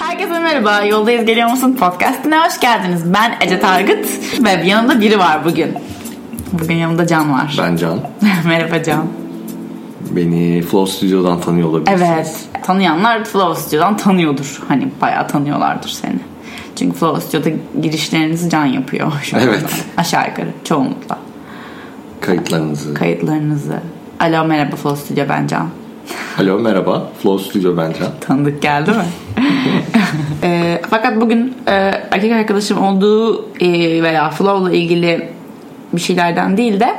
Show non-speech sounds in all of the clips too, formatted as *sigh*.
Herkese merhaba. Yoldayız Geliyor Musun podcastine hoş geldiniz. Ben Ece Targıt ve yanımda biri var bugün. Bugün yanımda Can var. Ben Can. *laughs* Merhaba Can. Beni Flow Studio'dan tanıyor olabilirsiniz. Evet. Tanıyanlar Flow Studio'dan tanıyordur. Hani bayağı tanıyorlardır seni. Çünkü Flow Studio'da girişlerinizi Can yapıyor. *laughs* Şu anda. Evet. Aşağı yukarı çoğunlukla. Kayıtlarınızı. Kayıtlarınızı. Alo merhaba Flow Studio ben Can. Alo merhaba. Flow Studio ben Can. Tanıdık geldi mi? *laughs* e, fakat bugün e, erkek arkadaşım olduğu e, veya Flow'la ilgili bir şeylerden değil de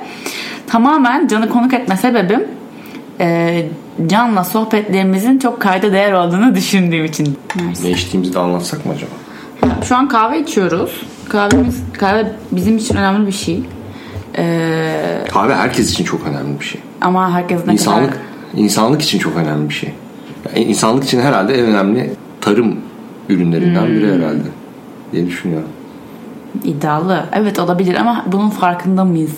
tamamen Can'ı konuk etme sebebim e, Can'la sohbetlerimizin çok kayda değer olduğunu düşündüğüm için. Ne içtiğimizi de anlatsak mı acaba? Şu an kahve içiyoruz. Kahvemiz, kahve bizim için önemli bir şey. E, Kahve herkes için çok önemli bir şey. ama herkes ne İnsanlık, kadar... insanlık için çok önemli bir şey. Yani insanlık için herhalde en önemli tarım ürünlerinden biri Hmm. herhalde diye düşünüyorum. iddialı. Evet olabilir ama bunun farkında mıyız?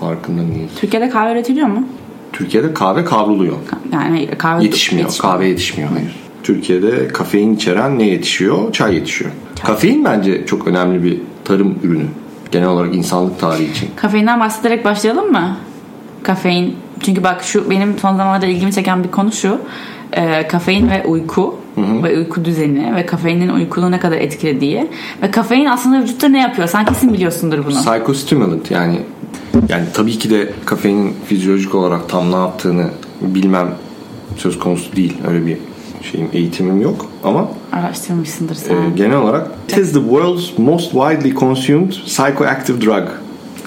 Farkında mıyız? Türkiye'de kahve üretiliyor mu? Türkiye'de kahve kavruluyor. Yani kahve Yetişmiyor. Kahve yetişmiyor hayır. Türkiye'de kafein içeren ne yetişiyor? Çay yetişiyor. Kafein bence çok önemli bir tarım ürünü. Genel olarak insanlık tarihi için. Kafeinden bahsederek başlayalım mı? Kafein. Çünkü bak şu benim son zamanlarda ilgimi çeken bir konu şu. Ee, kafein ve uyku ve uyku düzeni ve kafeinin uykunu ne kadar etkilediği ve kafein aslında vücutta ne yapıyor? Sen kesin biliyorsundur bunu. Psychostimulant yani yani tabii ki de kafeinin fizyolojik olarak tam ne yaptığını bilmem söz konusu değil. Öyle bir şeyim eğitimim yok ama Araştırmışsındır sen. e, genel olarak it is the world's most widely consumed psychoactive drug.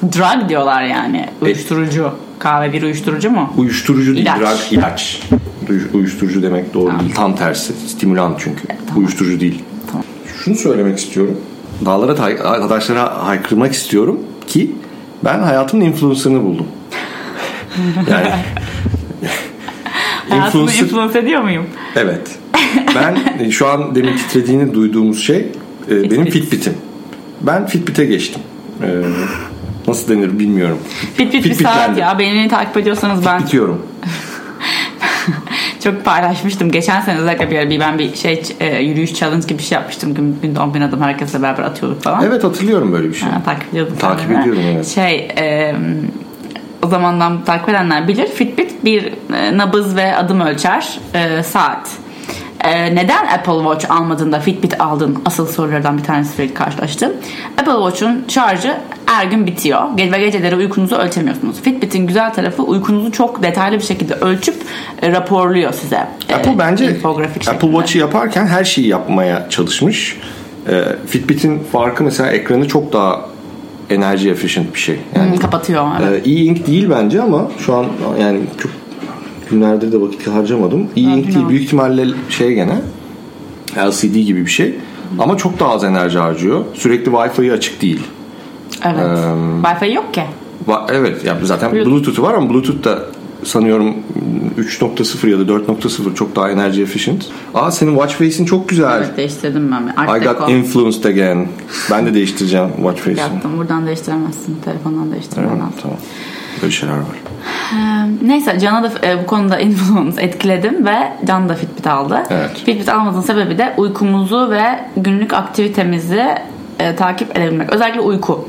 Drug diyorlar yani. Uyuşturucu. Kahve bir uyuşturucu mu? Uyuşturucu değil, İlaç. drug ilaç. Uy- Uyuşturucu demek doğru değil. Tam tersi. Stimulan çünkü. Uyuşturucu değil. Tamam. Şunu söylemek istiyorum. Dağlara arkadaşlara haykırmak istiyorum ki ben hayatımın influencer'ını buldum. *laughs* Yani influencer influence ediyor muyum? evet. Ben e, şu an demin titrediğini duyduğumuz şey e, benim Fitbit'im. Ben Fitbit'e geçtim. Nasıl denir bilmiyorum. Fit fit bir saat ya. Beni takip ediyorsanız ben Bitiyorum. *laughs* çok paylaşmıştım. Geçen sene özellikle bir, ara bir ben bir şey e, yürüyüş challenge gibi bir şey yapmıştım. Gün, günde 10 bin adım herkesle beraber atıyorduk falan. Evet hatırlıyorum böyle bir şey. Ha, takip ediyordum. Takip sen de. ediyorum, evet. Şey e, o zamandan takip edenler bilir. Fitbit bir e, nabız ve adım ölçer e, saat. E, neden Apple Watch almadın da Fitbit aldın? Asıl sorulardan bir tanesi sürekli karşılaştım. Apple Watch'un şarjı her gün bitiyor. Ve geceleri uykunuzu ölçemiyorsunuz. Fitbit'in güzel tarafı uykunuzu çok detaylı bir şekilde ölçüp e, raporluyor size. E, Apple bence infografik Apple. Watch'ı yaparken her şeyi yapmaya çalışmış. Ee, Fitbit'in farkı mesela ekranı çok daha enerji efficient bir şey. Yani Hı, kapatıyor. Evet. e, e-ink değil bence ama şu an yani çok günlerdir de vakit harcamadım. E-ink değil bilmiyorum. büyük ihtimalle şey gene LCD gibi bir şey. Ama çok daha az enerji harcıyor. Sürekli Wi-Fi açık değil. evet. Wi-Fi yok ki. Evet ya zaten Bluetooth. Bluetooth'u var ama Bluetooth da sanıyorum 3.0 ya da 4.0 çok daha enerji efficient. Aa senin watch face'in çok güzel. Evet değiştirdim ben. Art I got influenced again. Ben de değiştireceğim watch face'imi. Yaptım. Buradan değiştiremezsin. Telefondan değiştirmen lazım. tamam. Böyle şeyler var. Neyse Can'a da bu konuda influence etkiledim ve Can da Fitbit aldı. Evet. Fitbit almasının sebebi de uykumuzu ve günlük aktivitemizi e, takip edebilmek. Özellikle uyku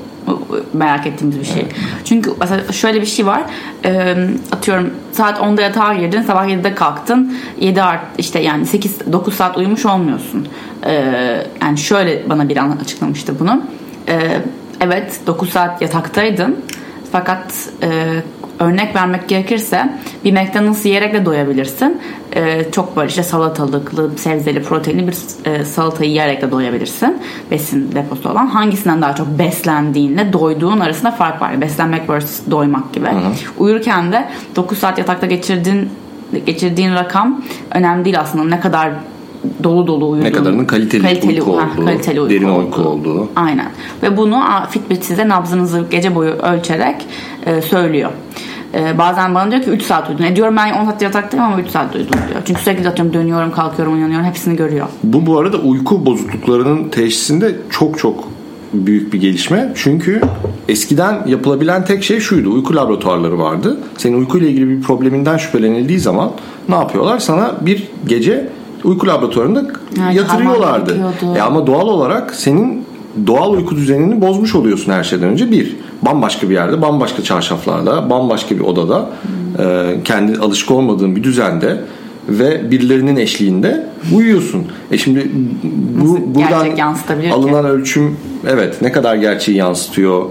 merak ettiğimiz bir şey. Çünkü mesela şöyle bir şey var. E, atıyorum saat 10'da yatağa girdin, sabah 7'de kalktın. 7 art işte yani 8 9 saat uyumuş olmuyorsun. E, yani şöyle bana bir an açıklamıştı bunu. E, evet 9 saat yataktaydın. Fakat e, örnek vermek gerekirse bir McDonald's yiyerek de doyabilirsin. E, çok böyle işte salatalıklı, sebzeli, proteinli bir e, salatayı yiyerek de doyabilirsin. Besin deposu olan. Hangisinden daha çok beslendiğinle doyduğun arasında fark var. Beslenmek versus doymak gibi. Uyurken de 9 saat yatakta geçirdiğin geçirdiğin rakam önemli değil aslında. Ne kadar dolu dolu uyuduğun. Ne kadarının kaliteli uyku ha, olduğu, kaliteli uyku derin uyku olduğu. Aynen. Ve bunu Fitbit size nabzınızı gece boyu ölçerek e, söylüyor. E, bazen bana diyor ki 3 saat uyudun. E diyorum ben 10 saat yataktayım ama 3 saat uyudum diyor. Çünkü sürekli atıyorum dönüyorum, kalkıyorum, uyanıyorum. Hepsini görüyor. Bu bu arada uyku bozukluklarının teşhisinde çok çok büyük bir gelişme. Çünkü eskiden yapılabilen tek şey şuydu. Uyku laboratuvarları vardı. Senin uykuyla ilgili bir probleminden şüphelenildiği zaman ne yapıyorlar? Sana bir gece uyku laboratuvarında Evet, yatırıyorlardı. E ama doğal olarak senin doğal uyku düzenini bozmuş oluyorsun her şeyden önce. Bir, bambaşka bir yerde, bambaşka çarşaflarda, bambaşka bir odada, e, kendi alışık olmadığın bir düzende ve birilerinin eşliğinde uyuyorsun. E şimdi bu Nasıl buradan yansıtabilir ki? alınan ölçüm evet ne kadar gerçeği yansıtıyor.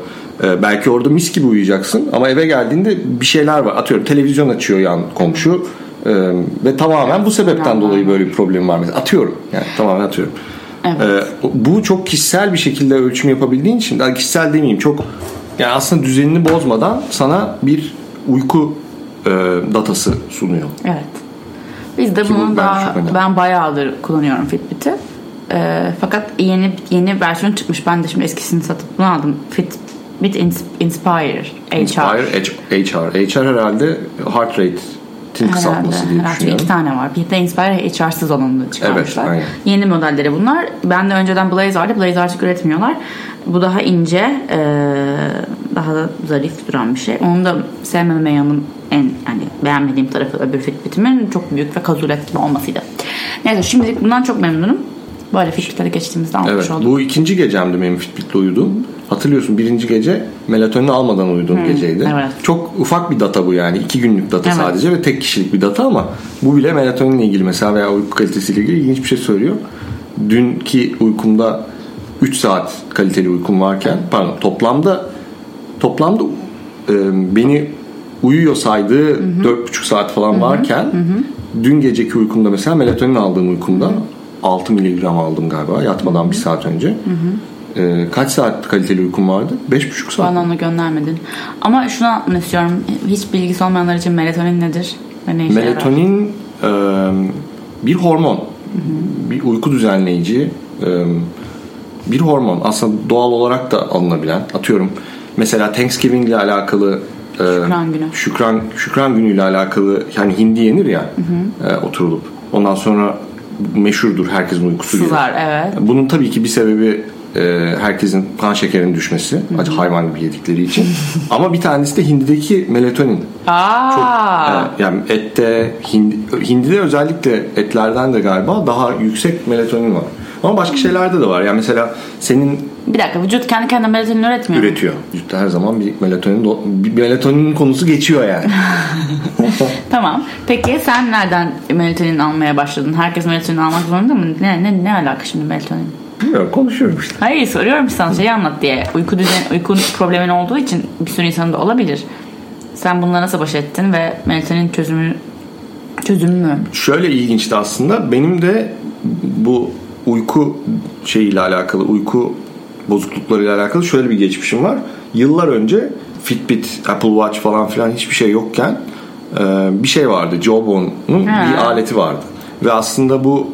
E, belki orada mis gibi uyuyacaksın ama eve geldiğinde bir şeyler var. Atıyorum televizyon açıyor yan komşu e, ve tamamen bu sebepten dolayı böyle bir problem var mesela. Atıyorum yani tamamen atıyorum. Evet. Ee, bu çok kişisel bir şekilde ölçüm yapabildiğin için daha kişisel demeyeyim çok yani aslında düzenini bozmadan sana bir uyku e, datası sunuyor. Evet. Biz de Ki bu bunu daha ben bayağıdır kullanıyorum Fitbit'i. Ee, fakat yeni yeni versiyon çıkmış. Ben de şimdi eskisini satıp bunu aldım. Fitbit Ins- Inspire HR. Inspire HR. HR herhalde heart rate'in kısaltması diye herhalde düşünüyorum. iki tane var. Bir de Inspire HR'sız olanını çıkarmışlar. Evet, aynen. Yeni modelleri bunlar. Ben de önceden Blaze vardı. Blaze artık üretmiyorlar. Bu daha ince, e, daha da zarif duran bir şey. Onu da sevmeme yanım en yani beğenmediğim tarafı öbür Fitbit'imin çok büyük ve kazulet gibi olmasıydı. Neyse şimdilik bundan çok memnunum. Böyle Fitbit'lere geçtiğimizde almış Evet, olduk. bu ikinci gecemdi benim Fitbit'le uyuduğum. Hatırlıyorsun birinci gece melatonin almadan uyuduğum geceydi. evet. Çok ufak bir data bu yani. iki günlük data Evet. sadece ve tek kişilik bir data ama bu bile melatoninle ilgili mesela veya uyku kalitesiyle ilgili ilginç bir şey söylüyor. Dünkü uykumda 3 saat kaliteli uykum varken pardon toplamda toplamda e, beni uyuyor saydığı 4,5 saat falan varken dün geceki uykumda mesela melatonin aldığım uykumda 6 miligram aldım galiba yatmadan bir saat önce. E, kaç saat kaliteli uykum vardı? 5,5 saat. Bana onu göndermedin. Ama şunu anlatmak istiyorum. Hiç bilgisi olmayanlar için melatonin nedir? Ve ne işe? Melatonin e, bir hormon. Bir uyku düzenleyici e, bir hormon. Aslında doğal olarak da alınabilen. Atıyorum mesela Thanksgiving ile alakalı e, Şükran günü. Şükran, şükran günüyle alakalı yani hindi yenir ya e, oturulup. Ondan sonra meşhurdur herkesin uykusu gelir. Sızar evet. Bunun tabii ki bir sebebi e, herkesin kan şekerinin düşmesi. Acı hayvan gibi yedikleri için. *laughs* Ama bir tanesi de hindideki melatonin. Aa, Çok, e, yani ette, hindi, hindide özellikle etlerden de galiba daha yüksek melatonin var. Ama başka şeylerde de var. Yani mesela senin bir dakika vücut kendi kendine melatonin üretmiyor üretiyor. Vücutta her zaman bir melatonin bir melatonin konusu geçiyor yani. *laughs* Tamam. Peki sen nereden melatonin almaya başladın? Herkes melatonin almak zorunda mı? Ne, ne, ne alaka şimdi melatonin? Bilmiyorum konuşuyorum işte. Hayır soruyorum sana şeyi anlat diye. Uyku düzen, uyku problemin olduğu için bir sürü insanın da olabilir. Sen bununla nasıl baş ettin ve melatonin çözümü çözümü mü? Şöyle ilginçti aslında. Benim de bu uyku şeyiyle alakalı, uyku bozukluklarıyla alakalı şöyle bir geçmişim var. Yıllar önce Fitbit, Apple Watch falan filan hiçbir şey yokken e, bir şey vardı. Jawbone'un bir aleti vardı. Ve aslında bu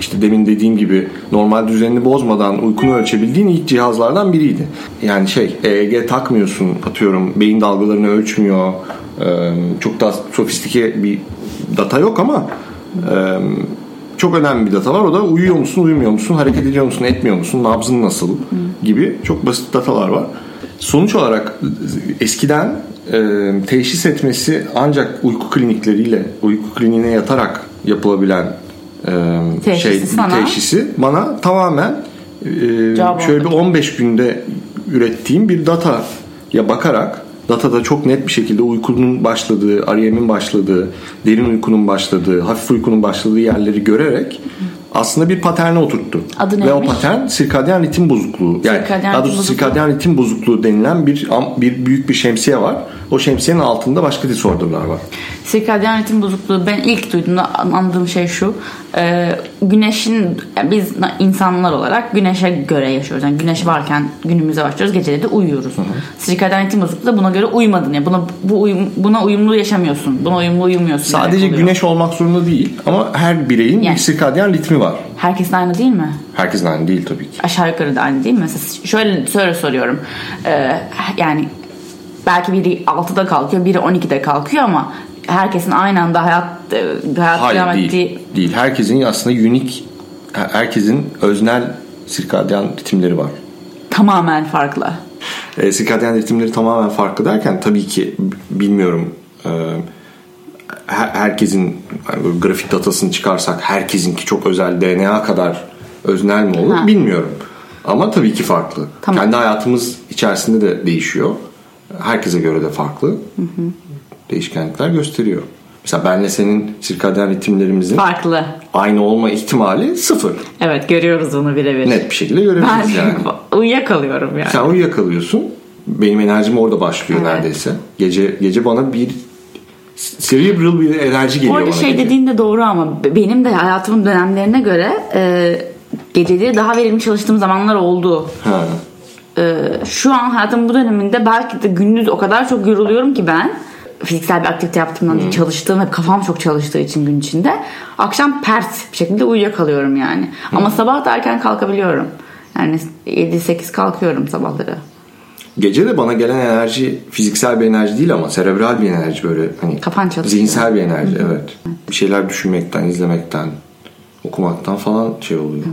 işte demin dediğim gibi normal düzenini bozmadan uykunu ölçebildiğin ilk cihazlardan biriydi. Yani şey EEG takmıyorsun atıyorum beyin dalgalarını ölçmüyor. E, çok daha sofistike bir data yok ama e, çok önemli bir data var. O da uyuyor musun, uyumuyor musun, hareket ediyor musun, etmiyor musun, nabzın nasıl gibi çok basit datalar var. Sonuç olarak eskiden e, teşhis etmesi ancak uyku klinikleriyle, uyku kliniğine yatarak yapılabilen e, Teşhisi şey, sana. teşhisi bana tamamen e, Cevap şöyle bir oldu. 15 günde ürettiğim bir dataya bakarak datada çok net bir şekilde uykunun başladığı, REM'in başladığı, derin uykunun başladığı, hafif uykunun başladığı yerleri görerek aslında bir paterne oturttu. Adı Ve o neymiş? patern sirkadyen ritim bozukluğu. Yani Sirkadyen daha doğrusu sirkadyen ritim bozukluğu denilen bir bir büyük bir şemsiye var. O şemsiyenin altında başka disorderlar var. Sirkadyen ritim bozukluğu ben ilk duyduğumda anladığım şey şu. e, güneşin yani biz insanlar olarak güneşe göre yaşıyoruz. Yani güneş varken günümüze başlıyoruz. Geceleri de uyuyoruz. Sirkadyen ritim bozukluğu da buna göre uymadın. Yani buna bu uyum, buna uyumlu yaşamıyorsun. Buna uyumlu uyumuyorsun. Sadece güneş olmak zorunda değil ama her bireyin Yani. bir sirkadyen ritmi var. Herkesin aynı değil mi? Herkesin aynı değil tabii ki. aşağı yukarı da aynı değil mi? Mesela şöyle şöyle soruyorum. Ee, yani belki biri 6'da kalkıyor, biri 12'de kalkıyor ama herkesin aynı anda hayat e, hayat Hayır devam değil. ettiği Değil. Herkesin aslında unik herkesin öznel sirkadyen ritimleri var. tamamen farklı. E, sirkadyen ritimleri tamamen farklı derken tabii ki bilmiyorum. E, her- herkesin yani grafik datasını çıkarsak herkesinki çok özel DNA kadar öznel mi olur Ha. bilmiyorum. Ama tabii ki farklı. Tamam. Kendi hayatımız içerisinde de değişiyor. Herkese göre de farklı. Değişkenlikler gösteriyor. Mesela benle senin sirkadyen ritimlerimizin Farklı. aynı olma ihtimali sıfır. Evet görüyoruz bunu birebir. Net bir şekilde Ben görebiliriz yani. *laughs* uyuyakalıyorum yani. Sen uyuyakalıyorsun. Benim enerjim orada başlıyor Evet. neredeyse. Gece gece bana bir cerebral bir enerji geliyor Orada şey dediğin de doğru ama benim de hayatımın dönemlerine göre e, geceleri daha verimli çalıştığım zamanlar oldu. Ha. E, şu an hayatımın bu döneminde belki de gündüz o kadar çok yoruluyorum ki ben fiziksel bir aktivite yaptığımdan değil çalıştığım ve kafam çok çalıştığı için gün içinde akşam pert bir şekilde uyuyakalıyorum yani. Ama sabah da erken kalkabiliyorum. Yani 7-8 kalkıyorum sabahları. Gece de bana gelen enerji fiziksel bir enerji değil ama serebral bir enerji böyle hani Kafan çalışıyor. zihinsel bir enerji evet. Bir şeyler düşünmekten, izlemekten, okumaktan falan şey oluyor.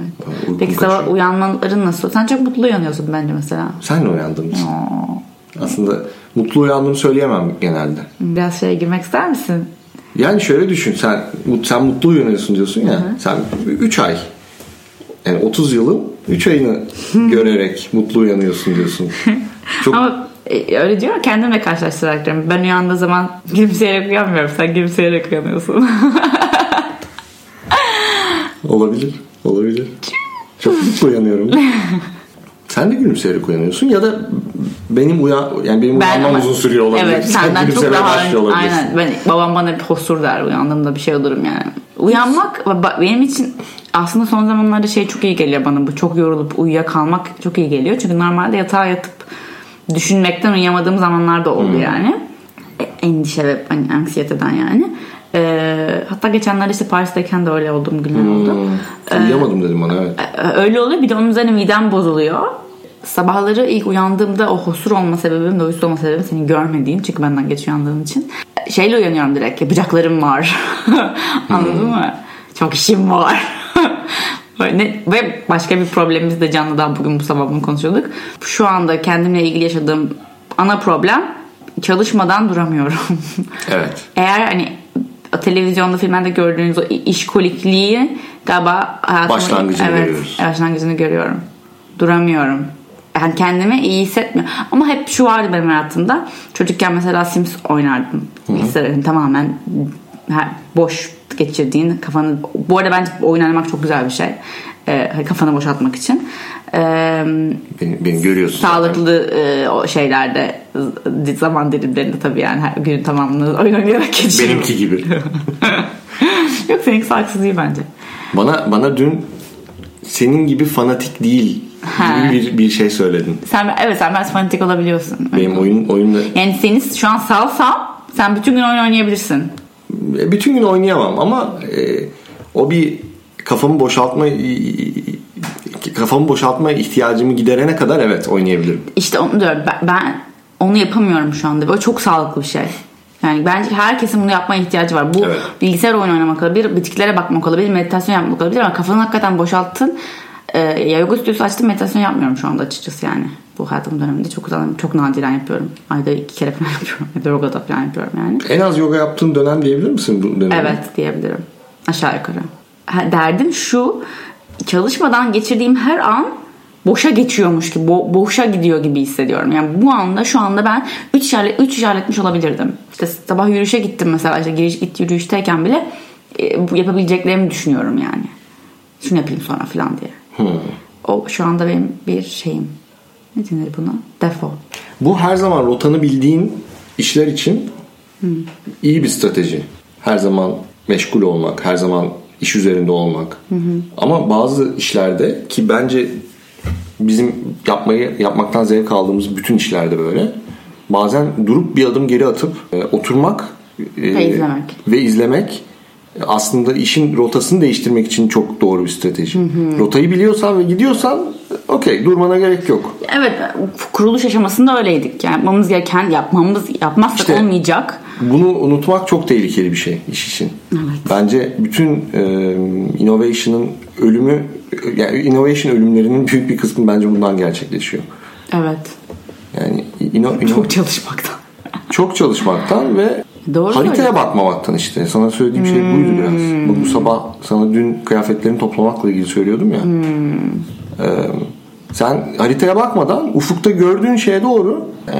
Uykum Peki kaçıyor. sabah uyanmaların nasıl? Sen çok mutlu uyanıyorsun bence mesela. Sen de uyandığın için. Aslında mutlu uyandığımı söyleyemem genelde. Biraz şeye girmek ister misin? Yani şöyle düşün sen sen mutlu uyanıyorsun diyorsun ya. Sen 3 ay yani 30 yılın 3 ayını *laughs* görerek mutlu uyanıyorsun diyorsun. *laughs* Çok Ama e, öyle diyor kendimle karşılaştırarak. Ben uyandığı zaman gülümseyerek uyanmıyorum. Sen gülümseyerek uyanıyorsun. *laughs* olabilir. Olabilir. Çok mutlu uyanıyorum. *laughs* Sen de gülümseyerek uyanıyorsun ya da benim uyan yani benim uyanmam ama- uzun sürüyor olabilir. Evet Sen senden çok daha aynen. Ben, babam bana hep hosur der uyandığımda bir şey olurum yani. Uyanmak benim için aslında son zamanlarda şey çok iyi geliyor bana bu çok yorulup uyuyakalmak çok iyi geliyor. Çünkü normalde yatağa yatıp düşünmekten uyuyamadığım zamanlar da oldu Hmm. yani. E, Endişe ve hani anksiyeteden yani. Ee, hatta geçenlerde işte Paris'teyken de öyle olduğum günler oldu. Hmm. Uyuyamadım dedim bana evet. Ee, Öyle oluyor. Bir de onun üzerine midem bozuluyor. Sabahları ilk uyandığımda o hosur olma sebebim de huysuz olma sebebim seni görmediğin. Çünkü benden geç uyandığın için. Şeyle uyanıyorum direkt. Yapacaklarım var. *laughs* Anladın mı? Çok işim var. Böyle, ve başka bir problemimiz de Canlı'dan bugün bu sabah bunu konuşuyorduk. Şu anda kendimle ilgili yaşadığım ana problem çalışmadan duramıyorum. *laughs* Evet. Eğer hani televizyonda filmlerde gördüğünüz o işkolikliği galiba hayatımın Başlangıcını evet, görüyoruz. Başlangıcını görüyorum. Duramıyorum. Yani kendimi iyi hissetmiyorum. Ama hep şu vardı benim hayatımda. Çocukken mesela Sims oynardım. Bilgisayarın tamamen her- geçirdiğin kafanı... Bu arada bence oyun oynamak çok güzel bir şey. Ee, kafanı boşaltmak için. Ee, Beni, beni görüyorsun. sağlıklı e, o şeylerde zaman dilimlerinde tabii yani her gün tamamını oyun oynayarak geçiriyorum. Benimki gibi. *laughs* Yok seninki haksız değil bence. Bana bana dün senin gibi fanatik değil gibi bir, bir şey söyledin. Sen evet sen biraz fanatik olabiliyorsun. Benim oyun oyunda Yani seni şu an salsam sen bütün gün oyun oynayabilirsin. E, bütün gün oynayamam ama e, o bir kafamı boşaltma kafamı boşaltma ihtiyacımı giderene kadar evet oynayabilirim. İşte onu diyorum ben, ben onu yapamıyorum şu anda. Böyle çok sağlıklı bir şey. Yani bence herkesin bunu yapmaya ihtiyacı var. Bu Evet. bilgisayar oyun oynamak olabilir, bitiklere bakmak olabilir, meditasyon yapmak olabilir ama kafanı hakikaten boşalttın. Ee, ya yoga stüdyosu açtım meditasyon yapmıyorum şu anda açıkçası yani. Bu hayatım döneminde çok çok nadiren yapıyorum. Ayda iki kere falan *laughs* yapıyorum. Ya da yoga da falan yapıyorum yani. En az yoga yaptığın dönem diyebilir misin bu dönemi? Evet diyebilirim. Aşağı yukarı. Derdim şu çalışmadan geçirdiğim her an boşa geçiyormuş gibi bo- boşa gidiyor gibi hissediyorum. Yani bu anda şu anda ben 3 işaret 3 işaretmiş olabilirdim. İşte sabah yürüyüşe gittim mesela işte giriş git yürüyüşteyken bile e, yapabileceklerimi düşünüyorum yani. Şunu yapayım sonra falan diye. O şu anda benim bir şeyim. Ne denir buna? Defo. Bu her zaman rotanı bildiğin işler için iyi bir strateji. Her zaman meşgul olmak, her zaman iş üzerinde olmak. Ama bazı işlerde ki bence bizim yapmayı yapmaktan zevk aldığımız bütün işlerde böyle. Bazen durup bir adım geri atıp e, oturmak e, Ve izlemek. ve izlemek aslında işin rotasını değiştirmek için çok doğru bir strateji. Rotayı biliyorsan ve gidiyorsan okey durmana gerek yok. Evet kuruluş aşamasında öyleydik. Yani yapmamız gereken yapmamız yapmazsak İşte- olmayacak. Bunu unutmak çok tehlikeli bir şey iş için. Bence bütün e, innovation'ın ölümü yani innovation ölümlerinin *laughs* büyük bir kısmı bence bundan gerçekleşiyor. Evet. Yani ino, ino- Çok çalışmaktan. çok çalışmaktan ve Doğru Haritaya söylüyorsun. bakmamaktan işte. Sana söylediğim şey buydu biraz. Bu, bu sabah sana dün kıyafetlerini toplamakla ilgili söylüyordum ya. Ee, sen haritaya bakmadan ufukta gördüğün şeye doğru e,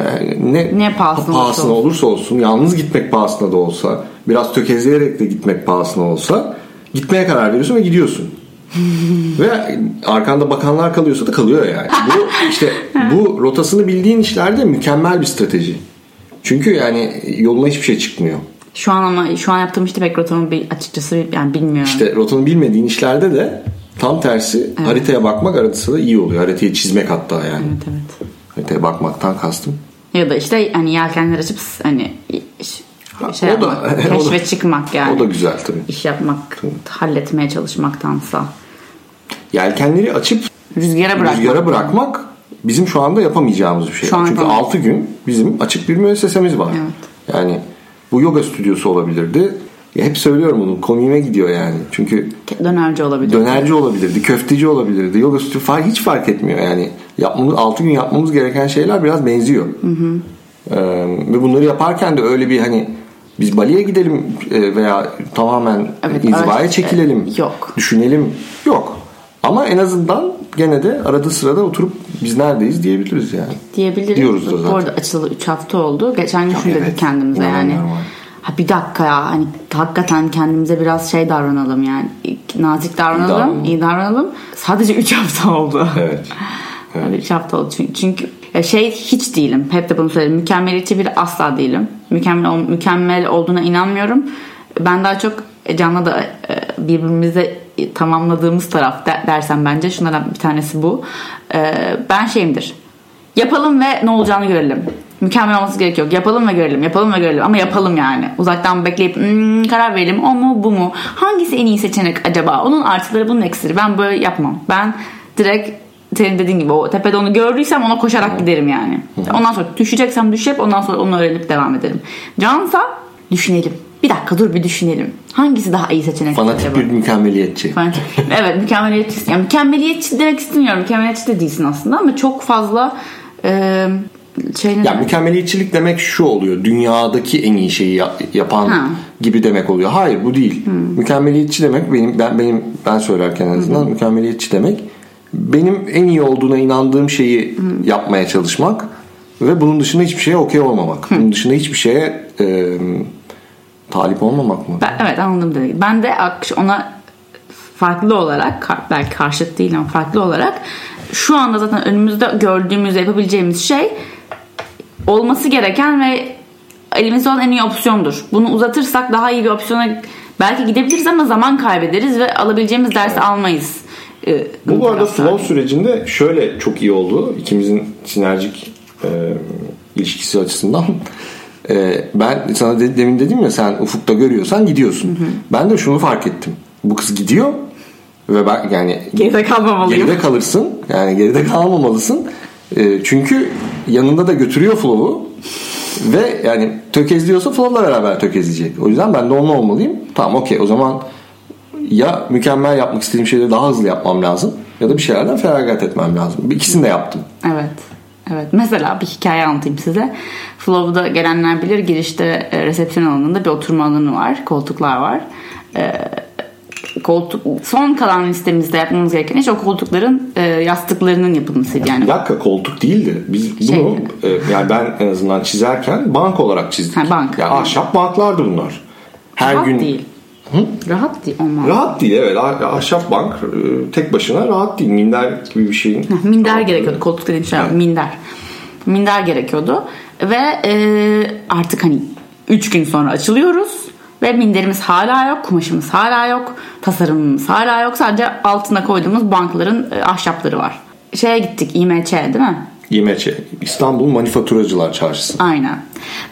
ne, Ne pahasına olursa olsun. olursa olsun, yalnız gitmek pahasına da olsa, biraz tökezleyerek de gitmek pahasına olsa gitmeye karar veriyorsun ve gidiyorsun. *laughs* ve arkanda bakanlar kalıyorsa da kalıyor yani. Bu *laughs* işte bu rotasını bildiğin işlerde mükemmel bir strateji. Çünkü yani yoluna hiçbir şey çıkmıyor. Şu an ama şu an yaptığım işte pek rotamı açıkçası yani bilmiyorum. İşte rotanı bilmediğin işlerde de tam tersi haritaya bakmak arada sırada iyi oluyor. Haritayı çizmek hatta yani. Evet evet. Haritaya bakmaktan kastım. Ya da işte hani yelkenler açıp hani şey o da- yapmak, *laughs* o da- keşfe çıkmak yani. O da güzel tabii. iş yapmak, halletmeye çalışmaktansa. Yelkenleri açıp Rüzgara bırakmak. rüzgara bırakmak bizim şu anda yapamayacağımız bir şey. Şu Çünkü yapamayız. 6 gün bizim açık bir müessesemiz var. Evet. Yani bu yoga stüdyosu olabilirdi. Ya hep söylüyorum bunu. Komiğime gidiyor yani. Çünkü Dönerci olabilir. dönerci olabilirdi, köfteci olabilirdi. Yoga stüdyo fark hiç fark etmiyor. Yani yapmamız 6 gün yapmamız gereken şeyler biraz benziyor. Ee, ve bunları yaparken de öyle bir hani biz Bali'ye gidelim veya tamamen Evet, inzivaya araç- çekilelim. yok. Düşünelim. Yok. Ama en azından gene de arada sırada oturup biz neredeyiz diyebiliriz yani. diyebiliriz. Diyoruz da zaten. Bu arada açılalı 3 hafta oldu. Geçen gün şunu evet. dedik kendimize yani. Abi. Ha bir dakika ya hani hakikaten kendimize biraz şey davranalım yani nazik davranalım, davranalım. iyi davranalım. Sadece 3 hafta oldu. Evet. *laughs* Öyle 3 hafta oldu çünkü, çünkü şey hiç değilim. Hep de bunu söyledim. Mükemmeliyetçi biri asla değilim. Mükemmel mükemmel olduğuna inanmıyorum. Ben daha çok Can'la da e, birbirimize tamamladığımız taraf de- dersem bence şunlardan bir tanesi bu. E, Ben şeyimdir. Yapalım ve ne olacağını görelim. Mükemmel olması gerek yok. Yapalım ve görelim. Yapalım ve görelim. Ama yapalım yani. Uzaktan bekleyip "Hmm, karar verelim. O mu bu mu? Hangisi en iyi seçenek acaba? Onun artıları bunun eksileri. Ben böyle yapmam. Ben direkt senin dediğin gibi o tepede onu gördüysem ona koşarak giderim yani. Ondan sonra düşeceksem düşüp ondan sonra onu öğrenip devam ederim. Cansa düşünelim. Bir dakika dur bir düşünelim. Hangisi daha iyi seçenek Fanatik acaba? bir mükemmeliyetçi. Fanatik. *laughs* evet mükemmeliyetçi. Yani mükemmeliyetçi demek istemiyorum. Mükemmeliyetçi de değilsin aslında ama çok fazla e, şey ne Ya mükemmeliyetçilik demek şu oluyor. Dünyadaki en iyi şeyi ya- yapan Ha. gibi demek oluyor. Hayır bu değil. Mükemmeliyetçi demek benim ben benim ben söylerken en azından mükemmeliyetçi demek benim en iyi olduğuna inandığım şeyi yapmaya çalışmak ve bunun dışında hiçbir şeye okey olmamak. Bunun dışında hiçbir şeye e, talip olmamak mı? Ben, evet anladım demek. Ben de ona farklı olarak belki karşıt değil ama farklı olarak şu anda zaten önümüzde gördüğümüz yapabileceğimiz şey olması gereken ve elimizde olan en iyi opsiyondur. Bunu uzatırsak daha iyi bir opsiyona belki gidebiliriz ama zaman kaybederiz ve alabileceğimiz dersi almayız. Ee, Bu bu arada flow sürecinde şöyle çok iyi oldu. İkimizin sinerjik e, ilişkisi açısından. E, ben sana de- demin dedim ya sen ufukta görüyorsan gidiyorsun. Ben de şunu fark ettim. Bu kız gidiyor ve ben yani Geride kalmamalıyım. geride kalırsın. Yani geride kalmamalısın. E, çünkü yanında da götürüyor flow'u. Ve yani tökezliyorsa flow'la beraber tökezleyecek. O yüzden ben de onunla olmalıyım. Tamam okey o zaman ya mükemmel yapmak istediğim şeyleri daha hızlı yapmam lazım ya da bir şeylerden feragat etmem lazım. İkisini de yaptım. Evet. Evet. Mesela bir hikaye anlatayım size. Flow'da gelenler bilir girişte e, resepsiyon alanında bir oturma alanı var. Koltuklar var. E, koltuk son kalan listemizde yapmamız gereken iş o koltukların e, yastıklarının yapılmasıydı yani. Bir dakika koltuk değildi. Biz bunu Şey- e, yani ben en azından çizerken bank olarak çizdik. Ha, bank. Yani ahşap banklardı bunlar. Her rahat gün değil. Rahat değil olmaz. rahat değil evet. Ah- Ahşap bank e, tek başına rahat değil. Minder gibi bir şeyin. Minder gerekiyordu. Koltuk dediğim şey minder. Minder gerekiyordu. Ve e, artık hani 3 gün sonra açılıyoruz. Ve minderimiz hala yok. Kumaşımız hala yok. Tasarımımız hala yok. Sadece altına koyduğumuz bankların e, ahşapları var. Şeye gittik İMÇ değil mi? İMÇ. İstanbul Manifaturacılar Çarşısı. Aynen.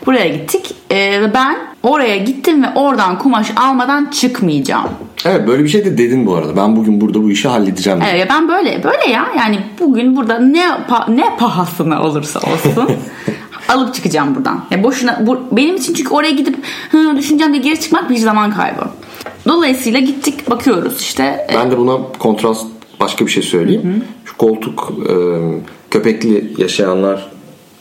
Buraya gittik. E, ve ben oraya gittim ve oradan kumaş almadan çıkmayacağım. Evet böyle bir şey de dedin bu arada. Ben bugün burada bu işi halledeceğim. dedin. Evet ben böyle böyle ya yani bugün burada ne ne pahasına olursa olsun *laughs* alıp çıkacağım buradan. Ya boşuna bu, benim için çünkü oraya gidip hı, düşüneceğim diye geri çıkmak bir zaman kaybı. Dolayısıyla gittik bakıyoruz işte. e, Ben de buna kontrast başka bir şey söyleyeyim. Şu koltuk e, köpekli yaşayanlar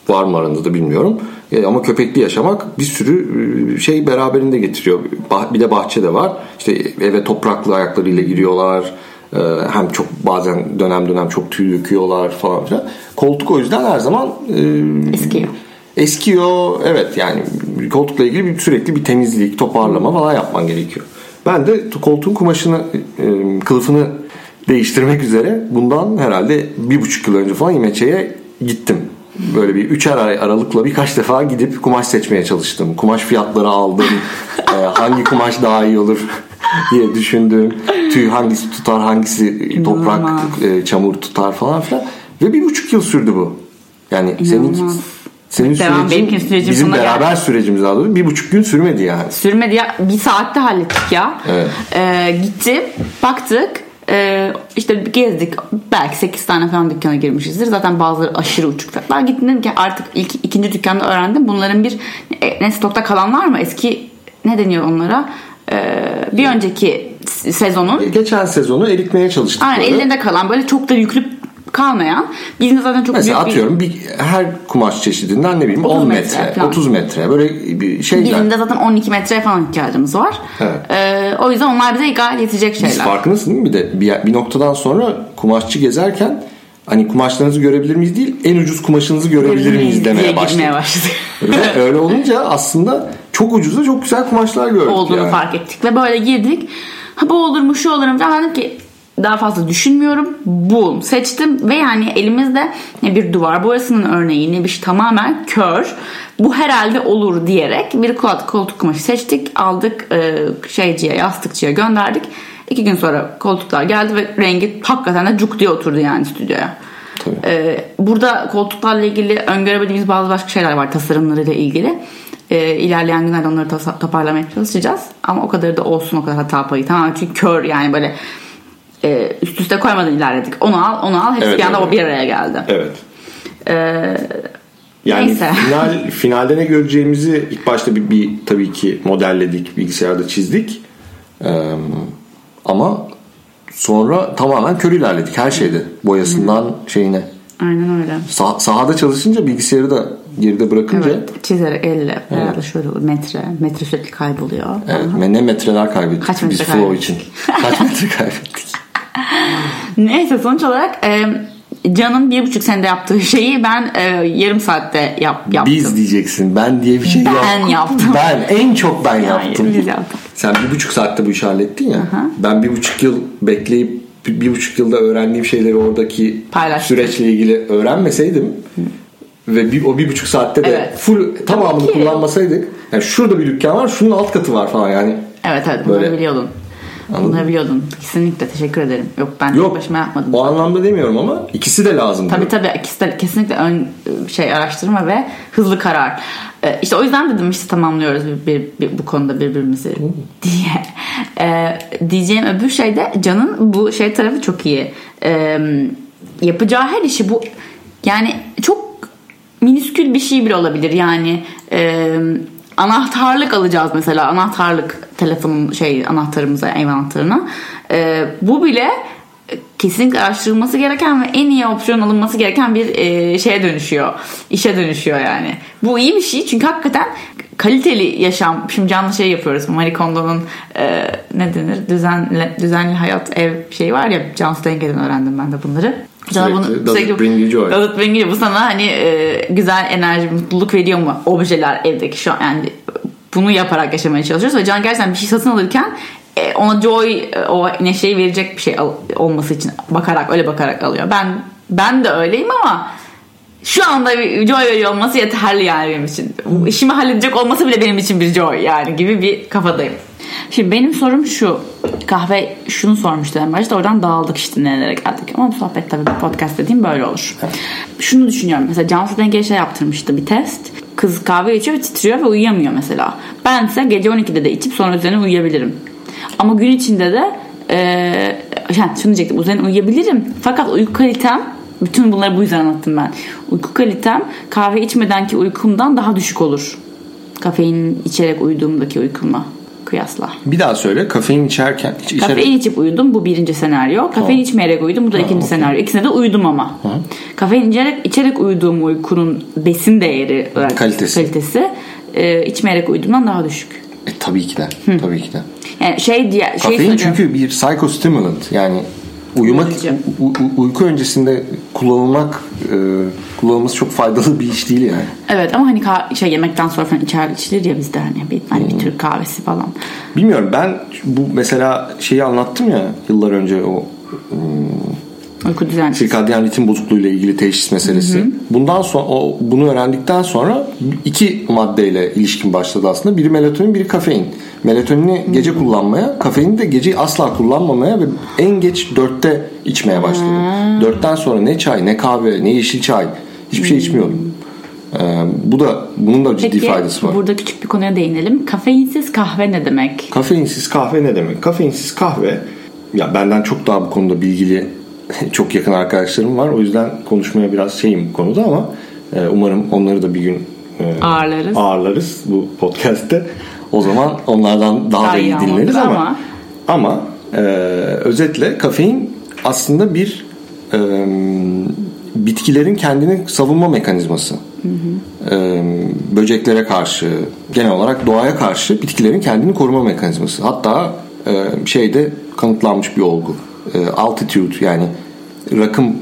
var mı aranızda da bilmiyorum. E, ama köpekli yaşamak bir sürü e, şey beraberinde getiriyor. Bir de bahçe de var. İşte eve topraklı ayaklarıyla giriyorlar. E, hem çok bazen dönem dönem çok tüy döküyorlar falan filan. Koltuk o yüzden her zaman e, Eskiyor. Eskiyor evet yani koltukla ilgili bir, sürekli bir temizlik, toparlama falan yapman gerekiyor. Ben de koltuğun kumaşını, e, kılıfını değiştirmek üzere bundan herhalde bir buçuk yıl önce falan İmeçe'ye gittim. Böyle bir üçer ay aralıkla birkaç defa gidip kumaş seçmeye çalıştım. Kumaş fiyatları aldım. *laughs* E, hangi kumaş daha iyi olur diye düşündüm. Tüy hangisi tutar, hangisi toprak, e, çamur tutar falan filan. Ve bir buçuk yıl sürdü bu. Yani senin İnanılmaz. senin Devam, sürecin, sürecim bizim beraber geldi. sürecimiz daha doğrusu bir buçuk gün sürmedi yani. Sürmedi ya. Bir saatte hallettik ya. Evet. Ee, gittim. Baktık. Ee, işte gezdik. Belki 8 tane falan dükkana girmişizdir. Zaten bazıları aşırı uçuk fiyatlar. Gittim dedim ki artık ilk, ikinci dükkanda öğrendim. Bunların bir e, ne stokta kalan var mı? Eski ne deniyor onlara? Ee, bir önceki sezonun Geçen sezonu eritmeye çalıştık. aynen böyle. ellerinde kalan böyle çok da yüklü kalmayan bizim zaten çok Mesela büyük bir- atıyorum bir, her kumaş çeşidinden ne bileyim 30 10 metre metre, falan. 30 metre böyle bir şeyler. Bizim de zaten 12 metreye falan ihtiyacımız var. Evet. Ee, o yüzden onlar bize gayet yetecek Biz şeyler. farkındasın değil mi? Bir de bir, bir noktadan sonra kumaşçı gezerken hani kumaşlarınızı görebilir miyiz değil en ucuz kumaşınızı görebilir miyiz demeye başladık. Ve öyle *laughs* olunca aslında çok ucuzda çok güzel kumaşlar gördük olduğunu yani. fark ettik ve böyle girdik. Ha bu olur mu şu olur mu falan dedim ki daha fazla düşünmüyorum. Bul. Seçtim ve yani elimizde ne bir duvar boyasının örneği ne bir şey tamamen kör. Bu herhalde olur diyerek bir koltuk, koltuk kumaşı seçtik. Aldık e, şeyciye yastıkçıya gönderdik. İki gün sonra koltuklar geldi ve rengi hakikaten de cuk diye oturdu yani stüdyoya. Ee, burada koltuklarla ilgili öngörebildiğimiz bazı başka şeyler var tasarımlarıyla ilgili. Ee, ilerleyen günlerde onları tasa- toparlamaya çalışacağız. Ama o kadar da olsun o kadar hata payı. Tamam çünkü kör yani böyle e, üst üste koymadan ilerledik. Onu al onu al hepsi Evet, bir anda evet. o bir araya geldi. Evet. Ee, Yani Neyse. *laughs* final finalde ne göreceğimizi ilk başta bir, bir tabii ki modelledik, bilgisayarda çizdik. Ee, ama sonra tamamen kör ilerledik her şeyde. Boyasından şeyine. aynen öyle. Sah- sahada çalışınca bilgisayarı da geride bırakınca Evet, çizerek elle herhalde şöyle olur. Metre. Metre sürekli kayboluyor. evet, ne metreler kaybettik Kaç biz metre flow kaybettik? için. Kaç metre *laughs* kaybettik. *laughs* Neyse sonuç olarak e, Can'ın bir buçuk senede yaptığı şeyi ben e, yarım saatte yap, yaptım. Biz diyeceksin. Ben diye bir şey Ben yok. yaptım. Ben en çok ben Hayır, yaptım. biz yaptık. Sen bir buçuk saatte bu işi hallettin ya. Ben bir buçuk yıl bekleyip bir, bir buçuk yılda öğrendiğim şeyleri oradaki Paylaştın. süreçle ilgili öğrenmeseydim ve bir, o bir buçuk saatte de Evet. full tamamını kullanmasaydık yani şurada bir dükkan var şunun alt katı var falan yani Evet evet Böyle- biliyordun. Bunları biliyordun. Kesinlikle teşekkür ederim. Yok ben yok başıma yapmadım. o anlamda demiyorum ama ikisi de lazım. Tabii tabii ikisi de kesinlikle ön şey araştırma ve hızlı karar. Ee, işte o yüzden dedim işte tamamlıyoruz bir, bir- bir- bu konuda birbirimizi diye. Ee, diyeceğim öbür şey de Can'ın bu şey tarafı çok iyi. Ee, yapacağı her işi bu yani çok miniskül bir şey bile olabilir yani e, anahtarlık alacağız mesela anahtarlık telefonun şey anahtarımıza ev anahtarına. E, bu bile kesinlikle araştırılması gereken ve en iyi opsiyon alınması gereken bir e, şeye dönüşüyor işe dönüşüyor yani. Bu iyi. Bir şey çünkü hakikaten kaliteli yaşam. Şimdi canlı şey yapıyoruz. Marie Kondo'nun e, ne denir? Düzenli, düzenli hayat ev şeyi var ya John Stengel'den öğrendim ben de bunları. Sürekli, does it bring you joy? Does it bring you- bu sana hani e, güzel enerji, mutluluk veriyor mu? Objeler evdeki şu an yani bunu yaparak yaşamaya çalışıyoruz ve Can gerçekten bir şey satın alırken e, ona joy, e, o neşeyi verecek bir şey al- olması için bakarak öyle bakarak alıyor. Ben ben de öyleyim ama şu anda bir joy veriyor olması yeterli yani benim için. İşimi halledecek olması bile benim için bir joy yani gibi bir kafadayım. Şimdi benim sorum şu. Kahve şunu sormuştu en başta oradan dağıldık işte nelere geldik. Ama bu sohbet tabii podcast dediğim böyle olur. Şunu düşünüyorum mesela Cansu Dengeli şey yaptırmıştı bir test. Kız kahve içiyor ve titriyor ve uyuyamıyor mesela. Bense gece 12'de de içip sonra üzerine uyuyabilirim. Ama gün içinde de e, yani şunu diyecektim üzerine uyuyabilirim. Fakat uyku kalitem bütün bunları bu yüzden anlattım ben. Uyku kalitem kahve içmedenki uykumdan daha düşük olur. Kafein içerek uyuduğumdaki uykumla kıyasla. Bir daha söyle kafein içerken hiç içerek... Kafein içip uyudum bu birinci senaryo. Kafein içmeyerek uyudum bu da ikinci okey. senaryo. İkisine de uyudum ama. Kafein içerek, içerek uyuduğum uykunun besin değeri olarak Kalitesi. kalitesi e, içmeyerek uyuduğumdan daha düşük. E, tabii ki de. Tabii ki de. Yani şey diye şey Kafein çünkü bir psychostimulant yani uyumak Uyarıcı. u- u- uyku öncesinde kullanılmak e, kullanılması çok faydalı bir iş değil yani. Evet ama hani ka- şey yemekten sonra falan içer içilir ya bizde hani bir, hani bir Türk kahvesi falan. Bilmiyorum ben bu mesela şeyi anlattım ya yıllar önce o Uyku düzenli. sirkadyen ritim bozukluğuyla ilgili teşhis meselesi. Bundan sonra o bunu öğrendikten sonra iki maddeyle ilişkin başladı aslında. Biri melatonin, biri kafein. Melatonini gece kullanmaya, kafeini de gece asla kullanmamaya ve en geç dörtte içmeye başladım. Dörtten sonra ne çay, ne kahve, ne yeşil çay hiçbir şey içmiyordum. Ee, bu da bunun da ciddi Peki faydası var. burada küçük bir konuya değinelim. Kafeinsiz kahve ne demek? Kafeinsiz kahve ne demek? Kafeinsiz kahve ya benden çok daha bu konuda bilgili *laughs* çok yakın arkadaşlarım var. O yüzden konuşmaya biraz şeyim bu konuda ama e, umarım onları da bir gün e, Ağırlarız. ağırlarız bu podcast'te. O zaman onlardan daha, Daha da iyi dinleriz ama ama- ama e, özetle kafein aslında bir e, bitkilerin kendini savunma mekanizması. E, böceklere karşı, genel olarak doğaya karşı bitkilerin kendini koruma mekanizması. Hatta e, şeyde kanıtlanmış bir olgu. E, altitude yani rakım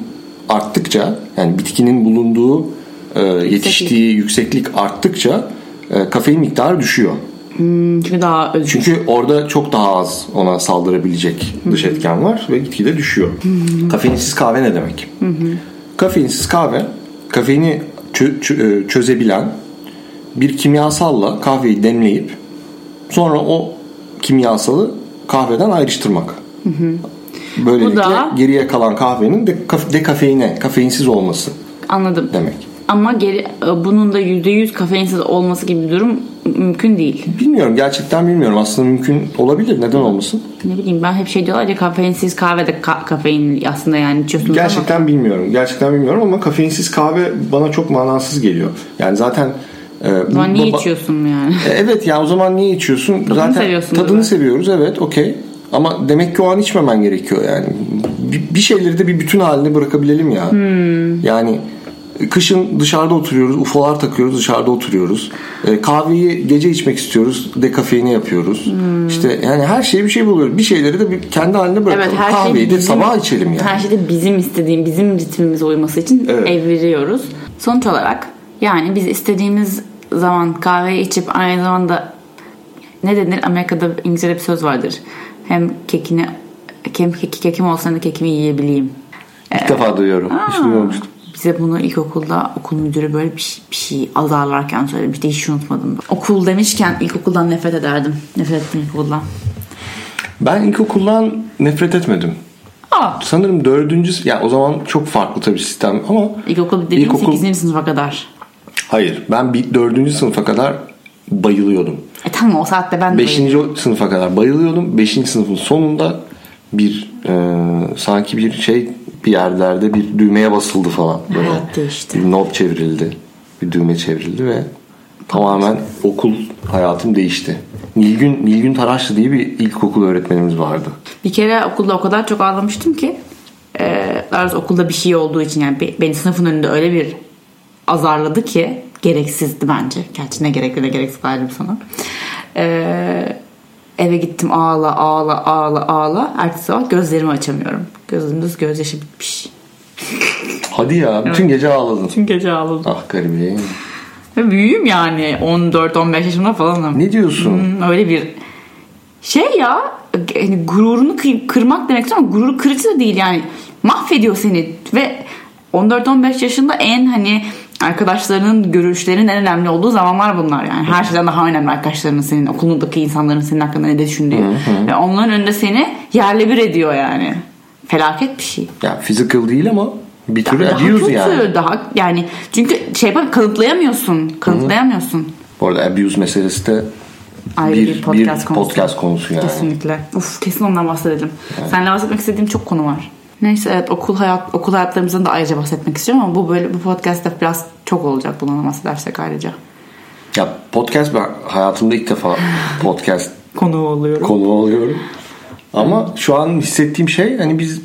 arttıkça yani bitkinin bulunduğu e, yetiştiği yükseklik arttıkça e, kafein miktarı düşüyor. Çünkü daha özgür. Çünkü orada çok daha az ona saldırabilecek dış etken var ve gitgide düşüyor. Kafeinsiz kahve ne demek? Kafeinsiz kahve kafeini çö- çö- e, çözebilen bir kimyasalla kahveyi demleyip sonra o kimyasalı kahveden ayrıştırmak. Böylelikle Bu da- geriye kalan kahvenin de kaf- dekafeine, kafeinsiz olması Anladım. demek. Ama geri e, bunun da %100 kafeinsiz olması gibi bir durum mümkün değil. Bilmiyorum gerçekten bilmiyorum. Aslında mümkün olabilir. Neden olmasın? Ne bileyim ben hep şey diyorlar ya kafeinsiz kahve de ka- kafein aslında yani içiyorsunuz ama Gerçekten bilmiyorum. Gerçekten bilmiyorum ama kafeinsiz kahve bana çok manasız geliyor. Yani zaten e, o zaman niye baba- içiyorsun yani? E, Evet ya o zaman niye içiyorsun? zaten tadını değil mi? seviyoruz evet okey. Ama demek ki o an içmemen gerekiyor yani. Bir, bir şeyleri de bir bütün halinde bırakabilelim ya. Hmm. Yani kışın dışarıda oturuyoruz, ufolar takıyoruz, dışarıda oturuyoruz. E, kahveyi gece içmek istiyoruz, dekafeine yapıyoruz. Hmm. İşte yani her şeyi bir şey buluyoruz. Bir şeyleri de bir kendi haline bırakalım. Evet her Kahveyi şey de bizim, sabah içelim yani. Her şeyi de bizim istediğim, bizim ritmimize uyması için Evet. eviriyoruz. Sonuç olarak yani biz istediğimiz zaman kahveyi içip aynı zamanda ne denir Amerika'da İngilizce'de bir söz vardır. Hem kekini keki, kekim olsa da kekimi yiyebileyim. İlk defa duyuyorum. Hiç duymamıştım. Bize bunu ilkokulda okul müdürü böyle bir şey, bir şey azarlarken söylemişti. Hiç unutmadım. Okul demişken ilkokuldan nefret ederdim. Nefret ettim ilkokuldan. Ben ilkokuldan nefret etmedim. Aa, Sanırım dördüncü... Ya o zaman çok farklı tabii sistem ama... ilkokul dediğim İlkokul- 8. sınıfa kadar. Hayır. Ben bir dördüncü sınıfa kadar bayılıyordum. E tamam o saatte ben de Beşinci sınıfa kadar bayılıyordum. Beşinci sınıfın sonunda bir e, sanki bir şey bir yerlerde bir düğmeye basıldı falan. Böyle Hayat değişti. Bir knob çevrildi. Bir düğme çevrildi ve tamamen okul hayatım değişti. Nilgün, Nilgün Taraşlı diye bir ilkokul öğretmenimiz vardı. Bir kere okulda o kadar çok ağlamıştım ki e, doğrusu okulda bir şey olduğu için yani be- beni sınıfın önünde öyle bir azarladı ki gereksizdi bence. Gerçi ne gerekli ne gereksiz ayrı bir sana. E, eve gittim ağla ağla ağla ağla. Ertesi sabah gözlerimi açamıyorum. Gözümüz gözyaşı bitmiş. Hadi ya bütün gece ağladın. Tüm gece ağladım. Ah garibim. Ve büyüğüm yani 14-15 yaşında falanım. Ne diyorsun? Hmm, öyle bir şey ya yani gururunu kırmak demek ama gururu kırıcı da değil yani mahvediyor seni ve 14-15 yaşında en hani arkadaşlarının görüşlerinin en önemli olduğu zamanlar bunlar yani her şeyden daha önemli arkadaşlarının senin okulundaki insanların senin hakkında ne düşündüğü ve onların önünde seni yerle bir ediyor yani felaket bir şey. Ya physical değil ama bir tür daha abuse yani. daha yani çünkü şey yapar kanıtlayamıyorsun kanıtlayamıyorsun. Bu arada abuse meselesi de Ayrı bir, bir podcast konusu. podcast konusu yani. Kesinlikle. Uf kesin ondan bahsedelim. Seninle bahsetmek istediğim çok konu var. Neyse evet okul hayat okul hayatlarımızdan da ayrıca bahsetmek istiyorum ama bu böyle bu podcast'ta biraz çok olacak bundan bahsedersek ayrıca. Ya podcast ben hayatımda ilk defa *laughs* podcast konuğu oluyorum. Konu oluyorum. Ama şu an hissettiğim şey hani biz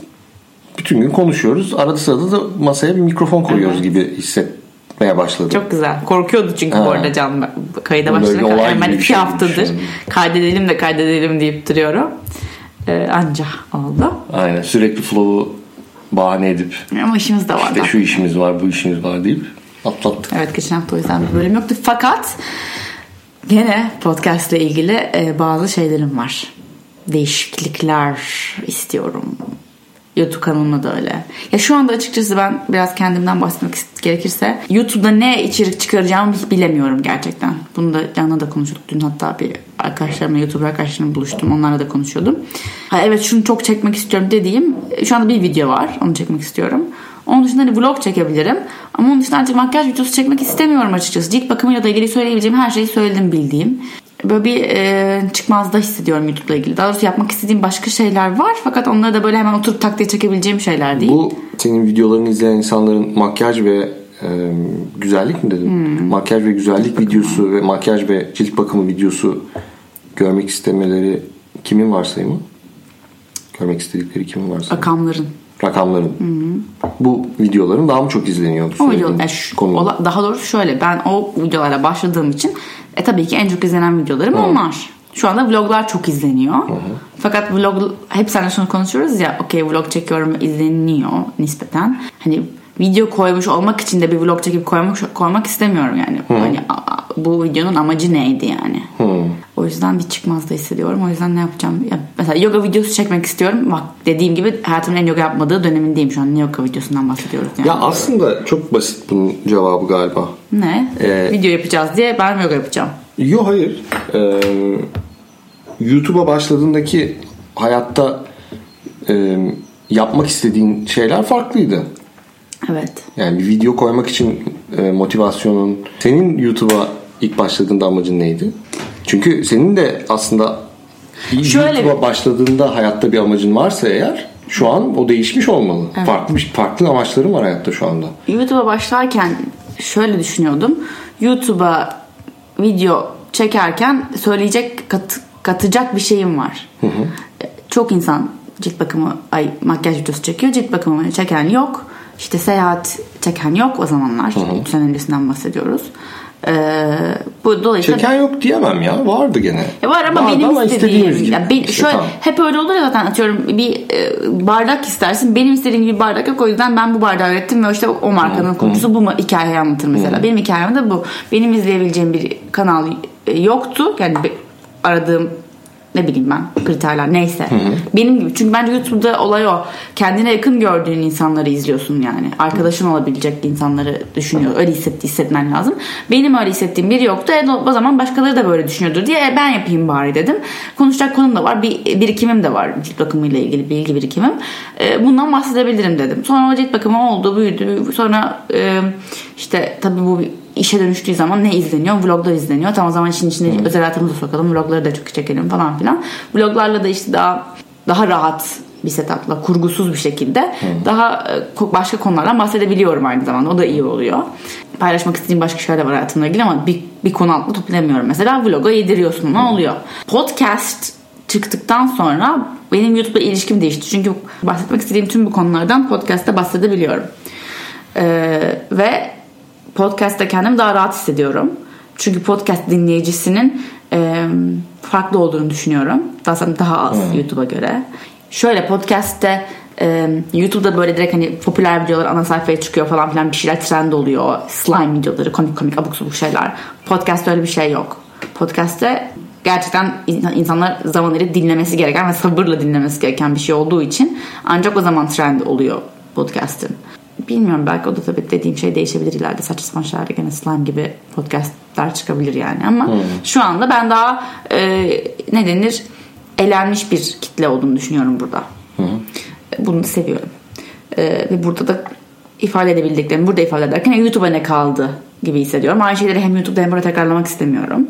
bütün gün konuşuyoruz. Arada sırada da masaya bir mikrofon koyuyoruz gibi hissetmeye başladım. Çok güzel. Korkuyordu çünkü Ha. bu arada Can kayıda Yani ben iki şey haftadır kaydedelim de kaydedelim deyip duruyorum. Ee, anca oldu. Aynen sürekli flow'u bahane edip Ama işimiz de var. işte şu işimiz var bu işimiz var deyip atlattık. Evet geçen hafta o yüzden bir bölüm yoktu. Fakat gene podcast ile ilgili e, bazı şeylerim var. Değişiklikler istiyorum. YouTube kanalımda da öyle. Ya şu anda açıkçası ben biraz kendimden bahsetmek gerekirse YouTube'da ne içerik çıkaracağımı bilemiyorum gerçekten. Bunu da Can'la da konuştuk. Dün hatta bir arkadaşlarımla YouTube arkadaşlarımla buluştum. Onlarla da konuşuyordum. Ha, evet şunu çok çekmek istiyorum dediğim şu anda bir video var. Onu çekmek istiyorum. Onun dışında hani vlog çekebilirim. Ama onun dışında artık makyaj videosu çekmek istemiyorum açıkçası. Cilt bakımıyla da ilgili söyleyebileceğim her şeyi söyledim bildiğim. Böyle bir e, çıkmazda hissediyorum YouTube'la ilgili. Daha doğrusu yapmak istediğim başka şeyler var. Fakat onları da böyle hemen oturup tak diye çekebileceğim şeyler değil. Bu senin videolarını izleyen insanların makyaj ve e, güzellik mi dedin? Hmm. Makyaj ve güzellik videosu ve makyaj ve cilt bakımı videosu görmek istemeleri kimin varsayımı? Görmek istedikleri kimin varsayımı? Rakamların. Rakamların. Bu videoların daha mı çok izleniyor? bu O video, yani şu- konu? ola- daha doğrusu şöyle ben o videolara başladığım için e tabii ki en çok izlenen videolarım onlar. Şu anda vloglar çok izleniyor. Fakat vlog hep seninle şunu konuşuyoruz ya okey vlog çekiyorum izleniyor nispeten. Hani video koymuş olmak için de bir vlog çekip koymak koymak istemiyorum yani. Hani a- a- bu videonun amacı neydi yani? O yüzden bir çıkmaz da hissediyorum. O yüzden ne yapacağım? Ya mesela yoga videosu çekmek istiyorum. Bak dediğim gibi hayatımın en yoga yapmadığı dönemindeyim şu an. Ne yoga videosundan bahsediyoruz yani. Ya aslında çok basit bunun cevabı galiba. Ne? Ee, Video yapacağız diye ben yoga yapacağım. Yok hayır. Ee, YouTube'a başladığındaki hayatta e, yapmak istediğin şeyler farklıydı. Evet. Yani bir video koymak için e, motivasyonun senin YouTube'a ilk başladığında amacın neydi? Çünkü senin de aslında Şöyle YouTube'a başladığında hayatta bir amacın varsa eğer şu an o değişmiş olmalı. Farklı bir- farklı amaçların var hayatta şu anda. YouTube'a başlarken şöyle düşünüyordum. YouTube'a video çekerken söyleyecek kat- katacak bir şeyim var. Çok insan cilt bakımı ay makyaj videosu çekiyor. Cilt bakımı çeken yok. İşte seyahat çeken yok o zamanlar. 3 sene öncesinden bahsediyoruz. Ee, bu dolayısıyla Çeken yok diyemem ya. Vardı gene. E var ama Vardı benim ama istediğim gibi. ya ben, İşte şöyle tamam. hep öyle olur ya zaten atıyorum bir e, bardak istersin benim istediğim gibi bardak yok o yüzden ben bu bardağı ürettim ve işte o markanın kurucusu bu ma- hikayeyi anlatır mesela benim hikayem de bu benim izleyebileceğim bir kanal e, yoktu yani aradığım ne bileyim ben kriterler neyse. Benim gibi çünkü bence YouTube'da olay o. Kendine yakın gördüğün insanları izliyorsun yani. Arkadaşın olabilecek insanları düşünüyor. Öyle hissetti, hissetmen lazım. Benim öyle hissettiğim biri yoktu. E, o zaman başkaları da böyle düşünüyordur diye e, ben yapayım bari dedim. Konuşacak konum da var. Bir birikimim de var. Cilt bakımıyla ilgili bilgi birikimim. E, bundan bahsedebilirim dedim. Sonra o cilt bakımı oldu, büyüdü. Sonra e, işte tabii bu işe dönüştüğü zaman ne izleniyor? Vloglar izleniyor. Tamam o zaman işin içine özel hayatımızı sokalım. Vlogları da çok çekelim falan filan. Vloglarla da işte daha daha rahat bir setupla kurgusuz bir şekilde daha e, başka konulardan bahsedebiliyorum aynı zamanda. O da iyi oluyor. Paylaşmak istediğim başka şeyler var hayatımla ilgili ama bir, bir konu altında toplayamıyorum. Mesela vloga yediriyorsun. Ne oluyor? Podcast çıktıktan sonra benim YouTube'la ilişkim değişti. Çünkü bahsetmek istediğim tüm bu konulardan podcast'ta bahsedebiliyorum. Ee, ve podcast'ta kendimi daha rahat hissediyorum. Çünkü podcast dinleyicisinin e, farklı olduğunu düşünüyorum. Daha daha az YouTube'a göre. Şöyle podcast'te e, YouTube'da böyle direkt hani popüler videolar ana sayfaya çıkıyor falan filan bir şeyler trend oluyor. Slime videoları, komik komik abuk sabuk şeyler. Podcast'ta öyle bir şey yok. Podcast'te gerçekten in- insanlar zamanları dinlemesi gereken ve sabırla dinlemesi gereken bir şey olduğu için ancak o zaman trend oluyor podcast'ın. Bilmiyorum belki o da tabii dediğim şey değişebilir ileride saçma sapan şeyler gene slime gibi podcastlar çıkabilir yani ama şu anda ben daha e, ne denir elenmiş bir kitle olduğunu düşünüyorum burada. Bunu seviyorum. E, ve burada da ifade edebildiklerimi burada ifade ederken "E, YouTube'a ne kaldı gibi hissediyorum. Aynı şeyleri hem YouTube'da hem burada tekrarlamak istemiyorum.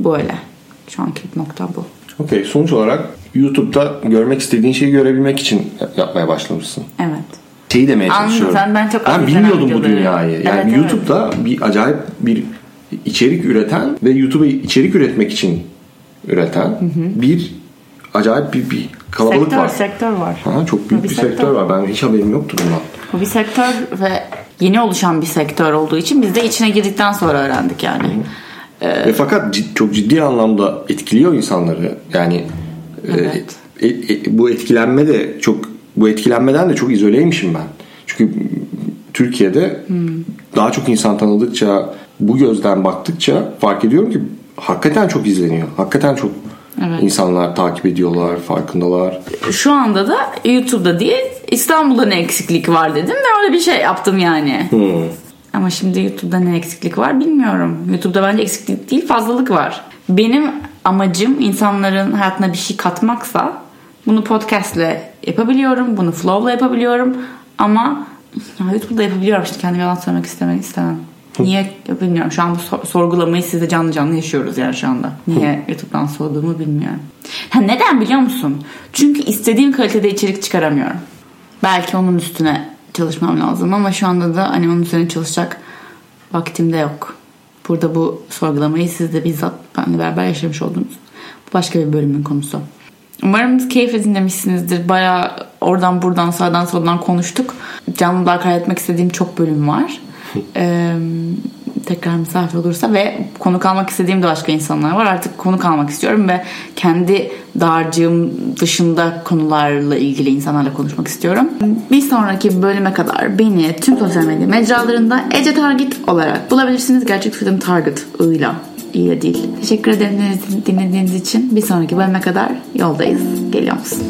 Böyle. Şu anki nokta bu. Okey. Sonuç olarak YouTube'da görmek istediğin şeyi görebilmek için yapmaya başlamışsın. Evet. Şeyi demeye Anladım. çalışıyorum. Sen- ben çok ben bilmiyordum bu dünyayı. Yani Evet, evet. YouTube'da bir acayip bir içerik üreten ve YouTube'a içerik üretmek için üreten bir acayip bir, bir kalabalık sektör, var. Sektör var. Ha, çok büyük Bir bir, sektör. sektör. var. Ben hiç haberim yoktu bundan. Bu bir sektör ve yeni oluşan bir sektör olduğu için biz de içine girdikten sonra öğrendik yani. Ve fakat cid- çok ciddi anlamda etkiliyor insanları. Yani e, Evet. e, e, bu etkilenme de çok bu etkilenmeden de çok izoleymişim ben. Çünkü Türkiye'de daha çok insan tanıdıkça bu gözden baktıkça fark ediyorum ki hakikaten çok izleniyor. Hakikaten çok Evet. insanlar takip ediyorlar, farkındalar. Şu anda da YouTube'da değil İstanbul'da ne eksiklik var dedim ve öyle bir şey yaptım yani. Hmm. Ama şimdi YouTube'da ne eksiklik var bilmiyorum. YouTube'da bence eksiklik değil fazlalık var. Benim amacım insanların hayatına bir şey katmaksa bunu podcastle yapabiliyorum. Bunu flow'la yapabiliyorum. Ama YouTube'da yapabiliyorum. Şimdi kendime yalan söylemek istemem. istemem. Niye bilmiyorum. Şu an bu sor- sorgulamayı siz de canlı canlı yaşıyoruz yani şu anda. Niye YouTube'dan soğuduğumu bilmiyorum. Ha, neden biliyor musun? Çünkü istediğim kalitede içerik çıkaramıyorum. Belki onun üstüne çalışmam lazım ama şu anda da hani onun üzerine çalışacak vaktim de yok. Burada bu sorgulamayı siz de bizzat benimle beraber yaşamış oldunuz. Bu başka bir bölümün konusu. Umarım keyif dinlemişsinizdir. Baya oradan buradan sağdan soldan konuştuk. Canlılar kaydetmek istediğim çok bölüm var. *laughs* Ee, tekrar misafir olursa ve konuk almak istediğim de başka insanlar var. Artık konuk almak istiyorum ve kendi dağarcığım dışında konularla ilgili insanlarla konuşmak istiyorum. Bir sonraki bölüme kadar beni tüm sosyal medya mecralarında Ece Target olarak bulabilirsiniz. Gerçek Freedom Target ığıyla iyi de değil. Teşekkür ederim dinlediğiniz için. Bir sonraki bölüme kadar yoldayız. Geliyor musun?